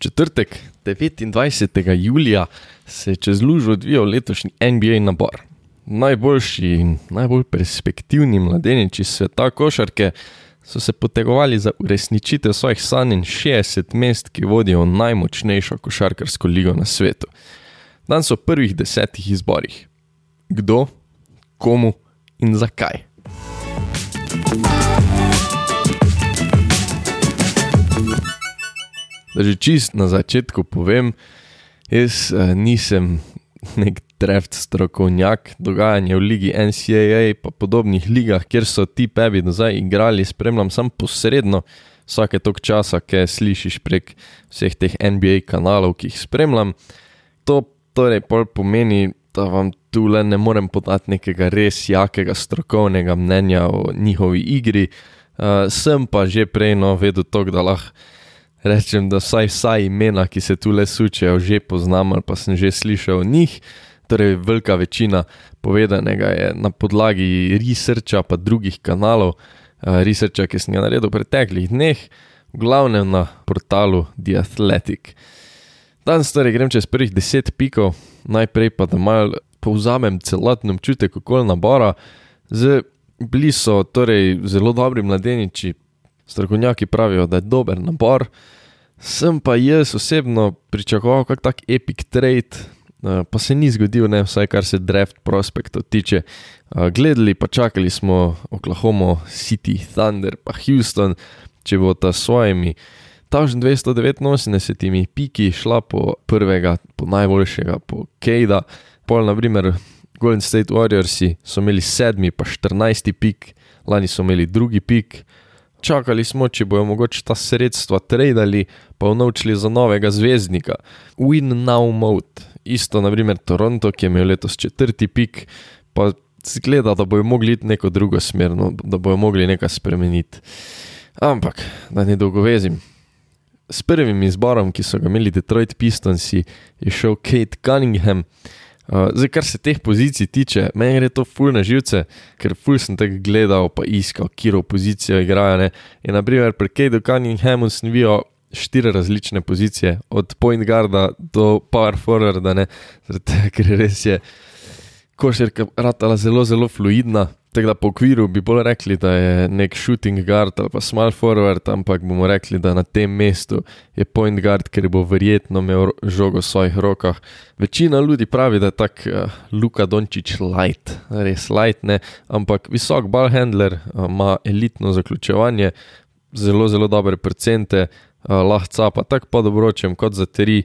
Četrtek, 29. julija, se je čez lužo odvijal letošnji NBA nabor. Najboljši in najbolj perspektivni mladeniči sveta košarke so se potegovali za uresničitev svojih sanj in 60 mest, ki vodijo v najmočnejšo košarkarsko ligo na svetu. Dan so prvih desetih izborih. Kdo, komu in zakaj? Da že čist na začetku povem, jaz uh, nisem nek treft strokovnjak, dogajanje v ligi NCAA in podobnih ligah, kjer so ti pebi do zdaj igrali, spremljam samo posredno, vsake tok časa, ki slišiš prek vseh teh NBA kanalov, ki jih spremljam. To torej pomeni, da vam tu le ne morem podati nekega res jakega strokovnega mnenja o njihovi igri. Uh, sem pa že prej no vedel to, da lahko rečem, da vsaj vsa imena, ki se tu le sučejo, že poznam ali pa sem že slišal o njih. Torej, velika večina povedanega je na podlagi researcha pa drugih kanalov, uh, researcha, ki sem ga naredil v preteklih dneh, v glavnem na portalu The Athletic. Danes torej grem čez prvih deset pikov, najprej pa da mal povzamem celoten občutek okolja nabora, z bliso, torej zelo dobri mladeniči, strokovnjaki pravijo, da je dober nabor. Sem pa jaz osebno pričakoval kak tak epic trade, eh, pa se ni zgodil, ne vsaj kar se draft prospektov tiče. Eh, gledali pa čakali smo Oklahoma City, Thunder pa Houston, če bo ta svojimi. Tažen 289 piki šla po prvega, po najboljšega, po Kejda. Pol, na primer, Golden State Warriors so imeli sedmi, pa 14 pik, lani so imeli drugi pik. Čakali smo, če bojo mogoče ta sredstva tradali, pa vnovčili za novega zvezdnika. Win now mode, isto naprimer Toronto, ki je imel letos četrti pik, pa zgleda, da bojo mogli iti neko drugo smer, no, da bojo mogli nekaj spremeniti. Ampak, da ne dolgovezim. S prvim izborom, ki so ga imeli Detroit Pistons, je šel Kate Cunningham. Uh, zdaj, kar se teh pozicij tiče, meni gre to ful na živce, ker ful sem tega gledal, pa iskal, kiro pozicijo igrajo. Ne. In naprimer, pri Kejdu Cunninghamu sem videl štiri različne pozicije, od point guarda do power forwarda, ker res je košarka ratala zelo, zelo fluidna. Tako da po okviru bi bolj rekli, da je nek shooting guard ali pa small forward, ampak bomo rekli, da na tem mestu je point guard, ker bo verjetno imel žogo v svojih rokah. Večina ljudi pravi, da je tak uh, Luka Dončić light, res light, ne? ampak visok ball handler, uh, ima elitno zaključevanje, zelo, zelo dobre procente, uh, lahko capa tako pod obročem kot za tri.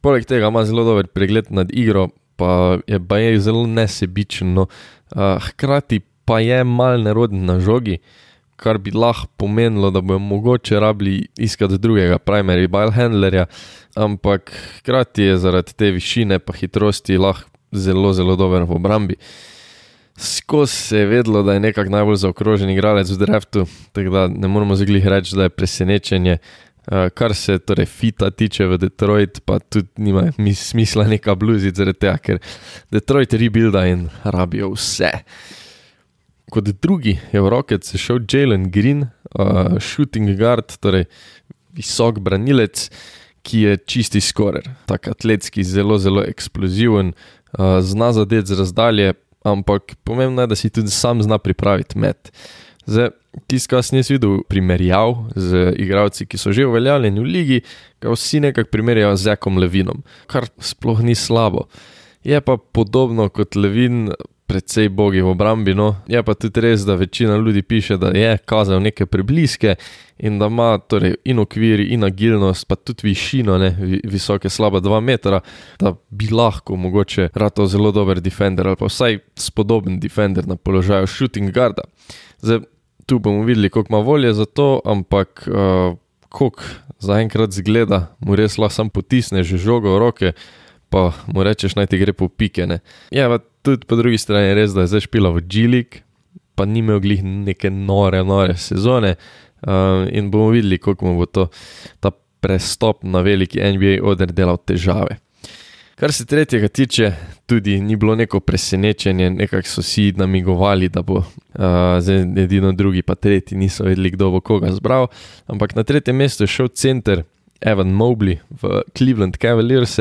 Poleg tega ima zelo dober pregled nad igro, pa je pa je zelo nesebičen. No. Uh, hkrati pa je mal neroden na žogi, kar bi lahko pomenilo, da bojo mogoče rabili iskati drugega, primary bile handlerja, ampak hkrati je zaradi te višine pa hitrosti lahko zelo, zelo dober v obrambi. Skozi se je vedlo, da je nekako najbolj zaokrožen igralec v draftu, tako da ne moramo zglih reči, da je presenečenje. Uh, kar se torej fita tiče v Detroit, pa tudi nima smisla neka bluzica, zaradi tega, ker Detroit rebuilda in rabijo vse. Kot drugi je v roke šel Jalen Green, uh, shooting guard, torej visok branilec, ki je čisti skorer, tako atletski, zelo, zelo eksploziven, uh, zna zadeti z razdalje, ampak pomembno je, da si tudi sam zna pripraviti met. Zdaj, tisti, ki sem jaz videl, primerjal z igralci, ki so že uveljavljeni v ligi, ga vsi nekako primerjajo z Jakom Levinom, kar sploh ni slabo. Je pa podobno kot Levin, predvsej bogi v obrambi. No. Je pa tudi res, da večina ljudi piše, da je kazal neke prebliske in da ima torej, in okvir, in agilnost, pa tudi višino, ne, visoke, slaba 2 metra, da bi lahko mogoče rado zelo dober defender ali pa vsaj spodoben defender na položaju shooting guarda. Zdaj, tu bomo videli, koliko ima volje za to, ampak uh, koliko zaenkrat zgleda, mu res lahko sam potisne že žogo v roke, pa mu rečeš, naj ti gre po pikene. Ja, pa tudi po drugi strani je res, da je zdaj špila v Džilik, pa ni imel glih neke nore, nore sezone uh, in bomo videli, koliko mu bo to, ta prestop na veliki NBA oder delal težave. Kar se tretjega tiče, tudi ni bilo neko presenečenje, nekako so si namigovali, da bo uh, zdaj edino drugi, pa tretji niso vedeli, kdo bo koga zbral. Ampak na tretjem mestu je šel center Evan Mobley v Cleveland Cavaliers,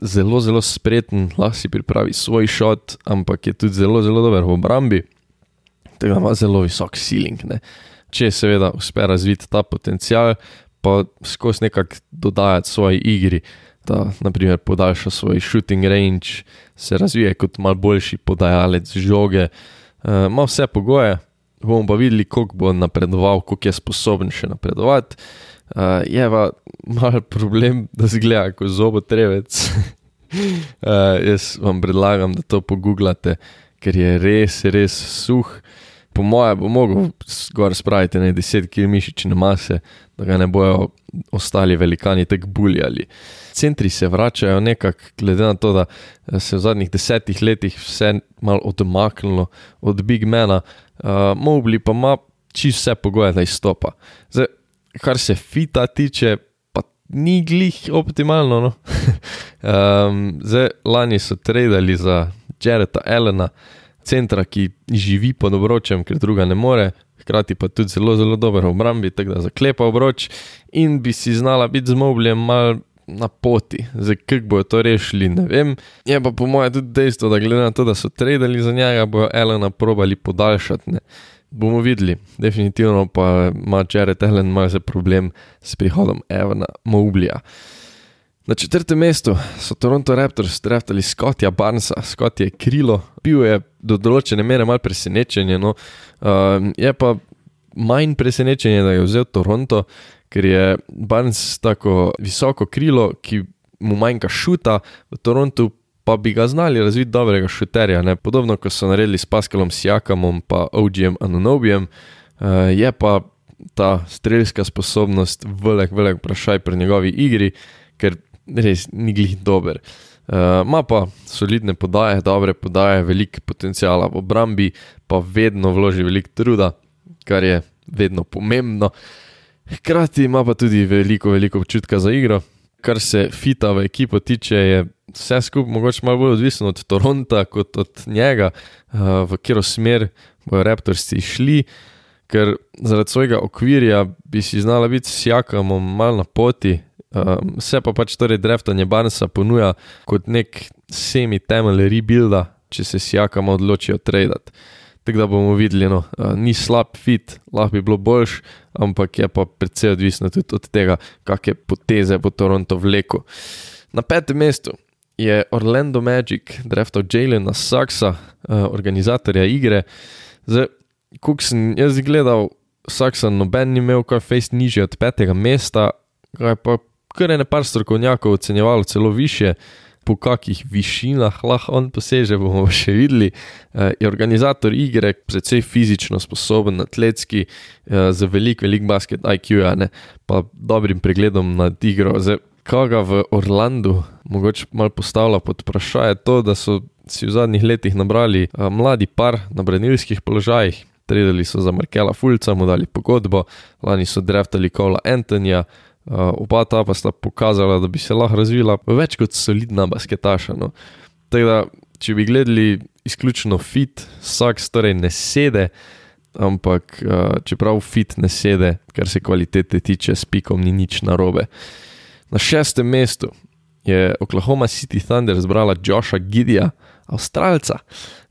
zelo, zelo spreten, lahko si pripravi svoj šot, ampak je tudi zelo, zelo dober v obrambi. Da ima zelo visok ceiling. Ne. Če seveda uspe razviti ta potencial, pa skozi nekako dodajati svoji igri, da naprimer podaljša svoj shooting range, se razvije kot mal boljši podajalec žoge, uh, ima vse pogoje, bomo pa videli, koliko bo napredoval, koliko je sposoben še napredovati. Uh, je pa mal problem, da zgleda kot zobotrevec. uh, jaz vam predlagam, da to pogooglate, ker je res, res suh. Po mojem, bo mogel zgor spraviti ne 10 km mišične mase, da ga ne bojo ostali velikani tako buljali. Centri se vračajo nekako, glede na to, da se je v zadnjih desetih letih vse malo odmaknilo od Big Mena, uh, Mobli pa ima čisto vse pogoje, da izstopa. Zdaj, kar se fita tiče, pa ni glih optimalno. No? um, zdaj, lani so tradili za Jareta Elena, centra, ki živi pod obročem, ker druga ne more. Hkrati pa tudi zelo, zelo dober v obrambi, tako da zaklepa obroč in bi si znala biti z mobljem mal na poti. Zdaj, kako bojo to rešili, ne vem. Je pa po mojem tudi dejstvo, da glede na to, da so tradili za njega, bojo Elena probali podaljšati. Ne. Bomo videli, definitivno pa ima Jared Allen malce problem s prihodom Evana Moblija. Na četrtem mestu so Toronto Raptors draftali Scottija Barnesa, Scott je krilo, bil je do določene mere mal presenečenje, no, uh, je pa manj presenečenje, da je vzel Toronto, ker je Barnes tako visoko krilo, ki mu manjka šuta, v Torontu pa bi ga znali razviti dobrega šuterja, ne? podobno kot so naredili s Pascalom Sijakamom in OGM Anunobijem, uh, je pa ta strelska sposobnost velik, velik vprašaj pri njegovi igri, ker res ni glih dober. Ima uh, pa solidne podaje, dobre podaje, veliko potencijala v obrambi, pa vedno vloži veliko truda, kar je vedno pomembno. Hkrati ima pa tudi veliko, veliko občutka za igro, kar se fita v ekipo tiče, je vse skupaj mogoče malo bolj odvisno od Toronta kot od njega, uh, v katero smer bodo Raptorsi šli, ker zaradi svojega okvirja bi si znala biti s Jakomom mal na poti. Um, se pa pač torej Dreftanje Barnesa ponuja kot nek semi-temelj rebuilda, če se s Jakom odločijo tradati. Tako da bomo videli, no, uh, ni slab fit, lahko bi bilo boljš, ampak je pa predvsej odvisno tudi od tega, kakšne poteze bo Toronto vlekel. Na petem mestu je Orlando Magic draftal Jalena Saksa, uh, organizatorja igre. Zdaj, ko sem jaz gledal, Saksa noben ni imel kaj fejst nižje od petega mesta, kaj pa kar je nekaj strokovnjakov ocenjevalo celo više. Po kakih višinah lahko on poseže, bomo še videli. Je organizator igre, precej fizično sposoben, atletski, z velik, velik basket IQ, ne, pa dobrim pregledom nad igro. Zdaj, koga v Orlandu mogoče malo postavlja pod vprašanje to, da so si v zadnjih letih nabrali a, mladi par na branilskih položajih. Tredali so za Markela Fulca, mu dali pogodbo, lani so draftali Kola Antonija, oba ta pa sta pokazala, da bi se lahko razvila več kot solidna basketaša. No. Da, če bi gledali izključno fit, vsak torej ne sede, ampak čeprav fit ne sede, kar se kvalitete tiče, s pikom ni nič narobe. Na šestem mestu je Oklahoma City Thunder zbrala Josha Gidija, Avstralca.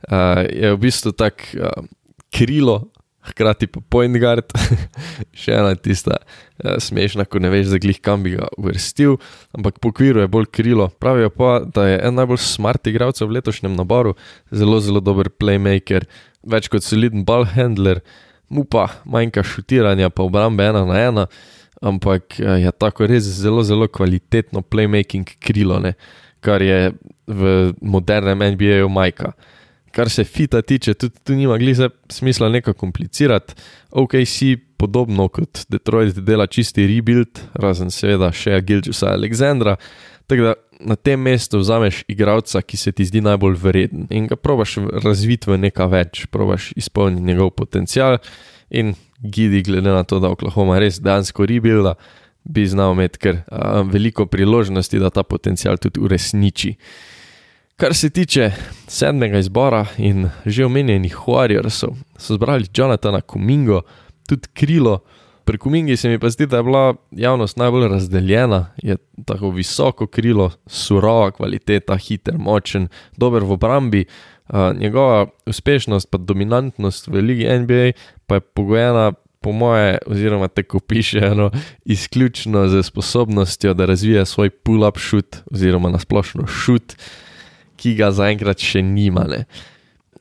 Uh, je v bistvu tak uh, krilo, hkrati pa point guard, še ena tista uh, smešna, ko ne veš, zaglih kam bi ga uvrstil, ampak po kviru je bolj krilo. Pravijo pa, da je en najbolj smart igralcev v letošnjem naboru, zelo, zelo dober playmaker, več kot soliden ball handler, mu pa manjka šutiranja, pa obrambe ena na ena ampak eh, je tako res zelo, zelo kvalitetno playmaking krilo, ne? kar je v modernem NBA-ju majka. Kar se fita tiče, tudi tu nima glize smisla nekaj komplicirati. Ok, si podobno kot Detroit dela čisti rebuild, razen seveda še Giljusa Aleksandra. Tako da na tem mestu vzameš igralca, ki se ti zdi najbolj vreden in ga probaš razviti v nekaj več, probaš izpolniti njegov potencial in Gidi, glede na to, da Oklahoma res dejansko rebuilda, bi znal imeti kar uh, veliko priložnosti, da ta potencial tudi uresniči. Kar se tiče sedmega izbora in že omenjenih Warriorsov, so zbrali Jonathana Kumingo, tudi krilo, pri Kumingi se mi pa zdi, da je bila javnost najbolj razdeljena, je tako visoko krilo, surova kvaliteta, hiter, močen, dober v obrambi. Uh, njegova uspešnost, pa dominantnost v Ligi NBA, pa je pogojena, po moje, oziroma tako piše, no, izključno z sposobnostjo, da razvija svoj pull-up shoot, oziroma nasplošno shoot, ki ga zaenkrat še nima.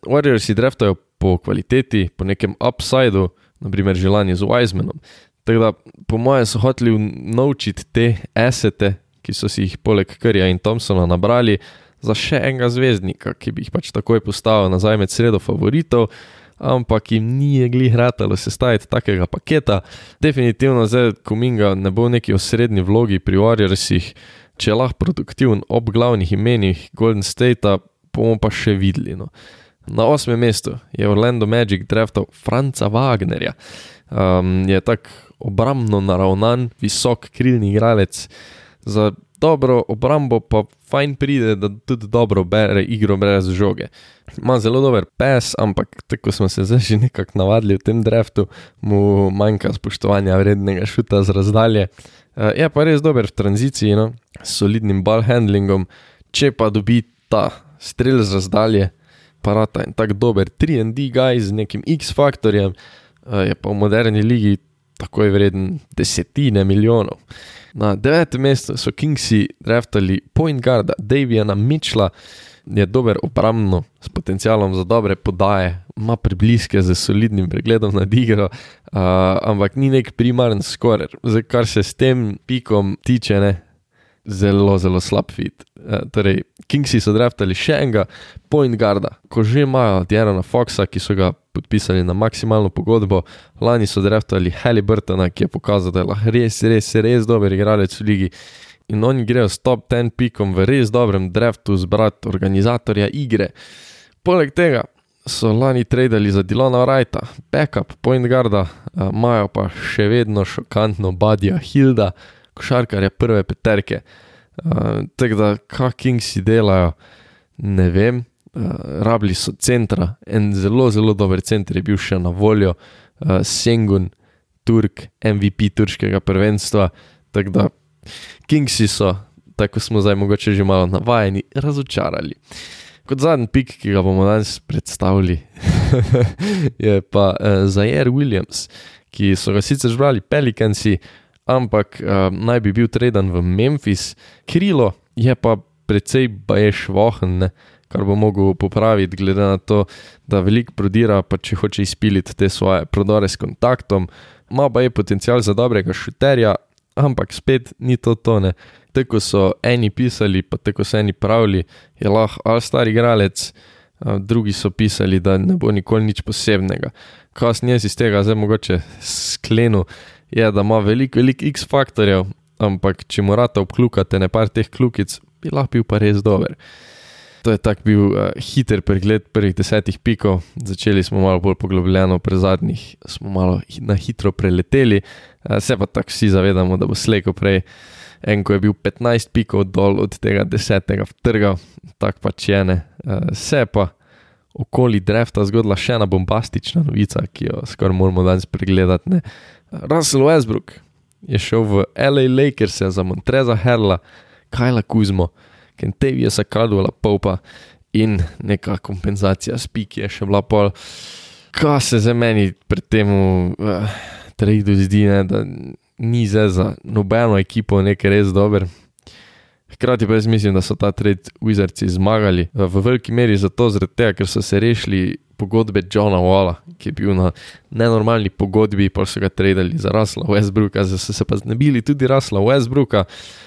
Warriors dreftajo po kvaliteti, po nekem upsideu, naprimer želanje z Wisemanom. Tako da, po mojem, so hoteli naučiti te esete, ki so si jih poleg Krja in Thompsona nabrali, za še enega zvezdnika, ki bi jih pač takoj postavil nazaj med sredo favoritov, ampak jim ni glih ratalo sestaviti takega paketa. Definitivno zdaj, ko Minga ne bo v neki osrednji vlogi pri Warriorsih, če je lahko produktiven ob glavnih imenih Golden State, bomo pa še videli. No. Na osmem mestu je Orlando Magic draftal Franca Wagnerja. Um, je tako obrambno naravnan, visok krilni igralec. Za dobro obrambo pa fajn pride, da tudi dobro bere igro brez žoge. Ima zelo dober pes, ampak tako smo se že nekako navadili v tem draftu, mu manjka spoštovanja vrednega šuta z razdalje. Uh, je pa res dober v tranziciji, no? s solidnim ball handlingom, če pa dobi ta strel z razdalje aparata in tako dober 3D guy z nekim X-faktorjem, je pa v moderni ligi takoj vreden desetine milijonov. Na devetem mestu so Kingsi draftali point guarda Daviana Mitchella, je dober obrambno, s potencialom za dobre podaje, ima prebliske z solidnim pregledom na igro, uh, ampak ni nek primaren scorer. Zdaj, kar se s tem pikom tiče, ne, zelo, zelo slab fit. Uh, torej, Kingsi so draftali še enega point guarda, ko že imajo Diana Foxa, ki so ga podpisali na maksimalno pogodbo, lani so draftali Halliburtona, ki je pokazal, da je lahko res, res, res dober igralec v ligi. In oni grejo s top 10 pikom v res dobrem draftu zbrati organizatorja igre. Poleg tega so lani tradili za Dilona Wrighta, backup point guarda, imajo pa še vedno šokantno Badija Hilda, košarkarja prve peterke. Uh, Tako da, kaj Kingsi delajo, ne vem. Uh, rabili so centra, en zelo, zelo dober center je bil še na voljo, uh, Sengun, Turk, MVP turškega prvenstva. Tako da, Kingsi so, tako smo zdaj mogoče že malo navajeni, razočarali. Kot zadnji pik, ki ga bomo danes predstavili, je pa uh, Zajer Williams, ki so ga sicer žbrali Pelikansi, ampak uh, naj bi bil treden v Memphis, krilo je pa precej baješ vohen, kar bo mogel popraviti, glede na to, da veliko prodira, pa če hoče izpiliti te svoje prodore s kontaktom, ima pa je potencial za dobrega šuterja, ampak spet ni to tone. Tako so eni pisali, pa tako so eni pravili, je lahko al star igralec, drugi so pisali, da ne bo nikoli nič posebnega. Kasneje si iz tega zdaj mogoče sklenil, je, da ima veliko, veliko X-faktorjev, ampak če morate obklukati nekaj teh klukic, bi lahko bil pa res dober. To je tak bil uh, hiter pregled prvih desetih pikov, začeli smo malo bolj poglobljeno, pri zadnjih smo malo na hitro preleteli, uh, se pa tako vsi zavedamo, da bo slejko prej. En, ko je bil 15 pikov dol od tega desetega trga, tako pač je ne. Uh, se pa okoli drefta zgodila še ena bombastična novica, ki jo skoraj moramo danes pregledati. Ne. Russell Westbrook je šel v LA Lakers za Montreza Herla, Kajla Kuzmo, Kentavija Sakadula Popa in neka kompenzacija s piki je še bila pol. Kaj se za meni pri tem uh, tradu zdi, ne, da ni zdaj za nobeno ekipo nekaj res dober. Hkrati pa jaz mislim, da so ta trade Wizardsi zmagali v veliki meri zato, tega, ker so se rešili pogodbe Johna Walla, ki je bil na nenormalni pogodbi, pa so ga tradili za Rasla Westbrooka, zdaj so se pa znebili tudi Rasla Westbrooka,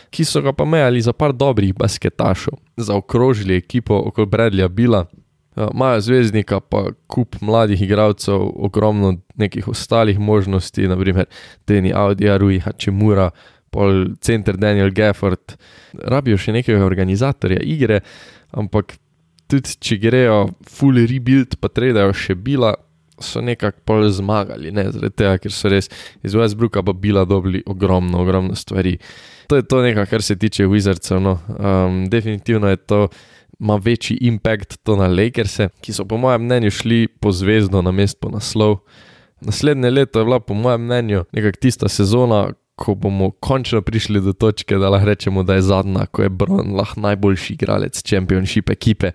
ki so ga pa mejali za par dobrih basketašov, zaokrožili ekipo okoli Bradleya Bila. Imajo ja, zvezdnika, pa kup mladih igralcev, ogromno nekih ostalih možnosti, naprimer Deni Audi, Rui Hachimura, pol center Daniel Gafford. Rabijo še nekega organizatorja igre, ampak tudi če grejo full rebuild, pa tredajo še bila, so nekako pol zmagali, ne zaradi tega, ker so res iz Westbrooka pa bila dobili ogromno, ogromno stvari. To je to nekaj, kar se tiče Wizardcev. No. Um, definitivno je to, ima večji impact to na Lakers, ki so po mojem mnenju šli po zvezdo na mest po naslov. Naslednje leto je bila, po mojem mnenju, nekako tista sezona, ko bomo končno prišli do točke, da lahko rečemo, da je zadnja, ko je Bron lahko najboljši igralec Championship ekipe.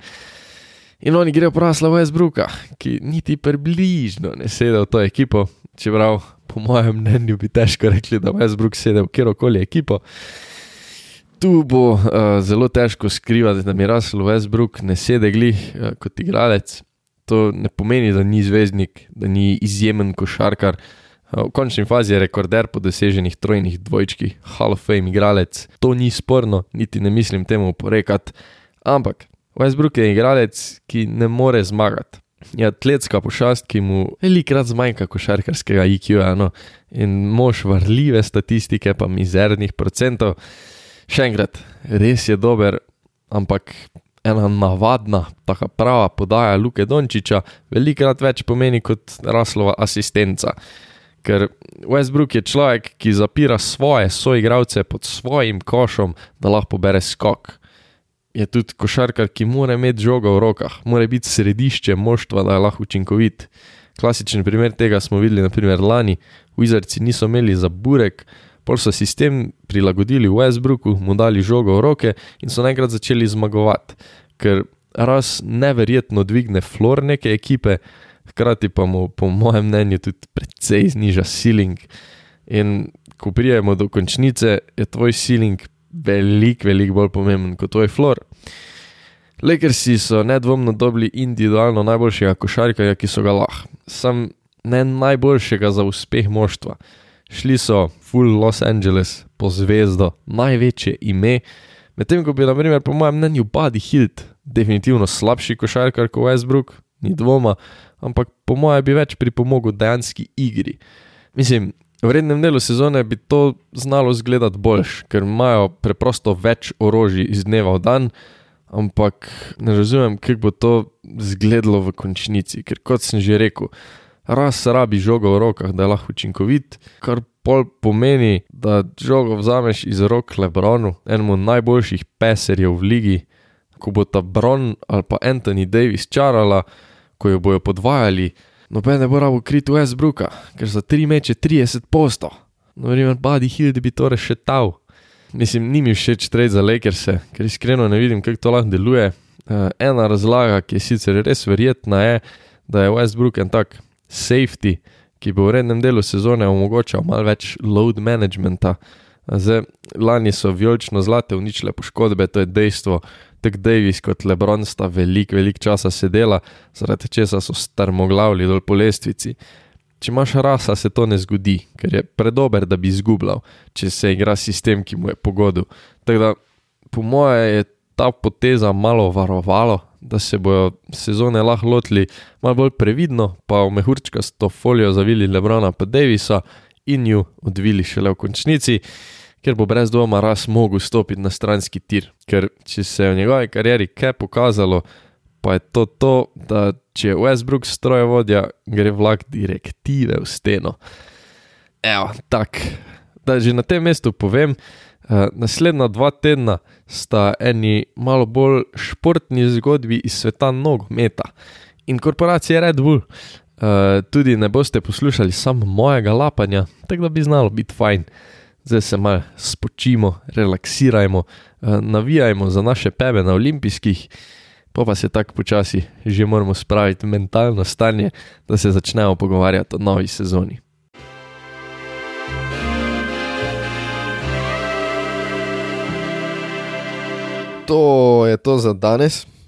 In oni grejo prasla Westbrooka, ki niti približno ne sedi v to ekipo, čeprav po mojem mnenju bi težko rekli, da Westbrook sedi v kjerkoli ekipo. Tu bo uh, zelo težko skrivati, da mi Russell Westbrook ne sedi glih uh, kot igralec. To ne pomeni, da ni zvezdnik, da ni izjemen košarkar. V končni fazi je rekorder po doseženih trojnih dvojčkih, Hall of Fame igralec. To ni sporno, niti ne mislim temu porekati. Ampak Westbrook je igralec, ki ne more zmagati. Je atletska pošast, ki mu velikrat zmanjka košarkarskega IQ-ja no? in mož varljive statistike, pa mizernih procentov. Še enkrat, res je dober, ampak ena navadna, taka prava podaja Luke Dončiča, velikrat več pomeni kot raslova asistenca. Ker Westbrook je človek, ki zapira svoje soigralce pod svojim košom, da lahko bere skok. Je tudi košarkar, ki mora imeti žogo v rokah, mora biti središče moštva, da je lahko učinkovit. Klasičen primer tega smo videli, naprimer lani, Wizardsi niso imeli za burek, pol so sistem prilagodili v Westbrooku, mu dali žogo v roke in so najkrat začeli zmagovati, ker raz neverjetno dvigne flor neke ekipe, hkrati pa mu, po mojem mnenju, tudi precej zniža ceiling. In ko prijemo do končnice, je tvoj ceiling veliko, veliko bolj pomemben kot tvoj flor. Lakersi so nedvomno dobili individualno najboljšega košarkarja, ki so ga lahko, sam ne najboljšega za uspeh moštva. Šli so full Los Angeles po zvezdo, največje ime, medtem ko bi, na primer, po mojem mnenju, Buddy Hilt, definitivno slabši košarkar kot Westbrook, ni dvoma, ampak po mojem bi več pripomogel dejanski igri. Mislim, v rednem delu sezone bi to znalo izgledati boljš, ker imajo preprosto več orožij iz dneva v dan, ampak ne razumem, kako bo to izgledalo v končnici, ker kot sem že rekel raz rabi žogo v rokah, da je lahko učinkovit, kar pol pomeni, da žogo vzameš iz rok Lebronu, enemu najboljših peserjev v ligi, ko bo ta Bron ali pa Anthony Davis čarala, ko jo bojo podvajali, noben ne bo rabo kriti Westbrooka, ker za tri meče 30 posto. No, verjamem, Buddy Hill bi to rešetal. Mislim, ni mi všeč trade za Lakers, ker iskreno ne vidim, kako to lahko deluje. Uh, ena razlaga, ki je sicer res verjetna, je, da je Westbrook en tak safety, ki bo v rednem delu sezone omogočal malo več load managementa. Zdaj, lani so vijolično zlate uničile poškodbe, to je dejstvo. Tako Davis kot Lebron sta veliko, veliko časa sedela, zaradi česa so strmoglavili dol po lestvici. Če imaš rasa, se to ne zgodi, ker je predober, da bi izgubljal, če se igra sistem, ki mu je pogodil. Tako da, po moje, je ta poteza malo varovalo, da se bodo sezone lahko lotili malo bolj previdno, pa v mehurčka s to folijo zavili Lebrona pa Davisa in ju odvili šele v končnici, ker bo brez dvoma raz mogel stopiti na stranski tir. Ker če se je v njegovi karieri kaj pokazalo, pa je to to, da če je Westbrook strojevodja, gre vlak direktive v steno. Evo, tak, da že na tem mestu povem, Uh, naslednja dva tedna sta eni malo bolj športni zgodbi iz sveta nogometa in korporacije Red Bull. Uh, tudi ne boste poslušali samo mojega lapanja, tako da bi znalo biti fajn. Zdaj se malo spočimo, relaksirajmo, uh, navijajmo za naše pebe na olimpijskih, pa pa se tako počasi že moramo spraviti mentalno stanje, da se začnemo pogovarjati o novi sezoni. to je to za danes.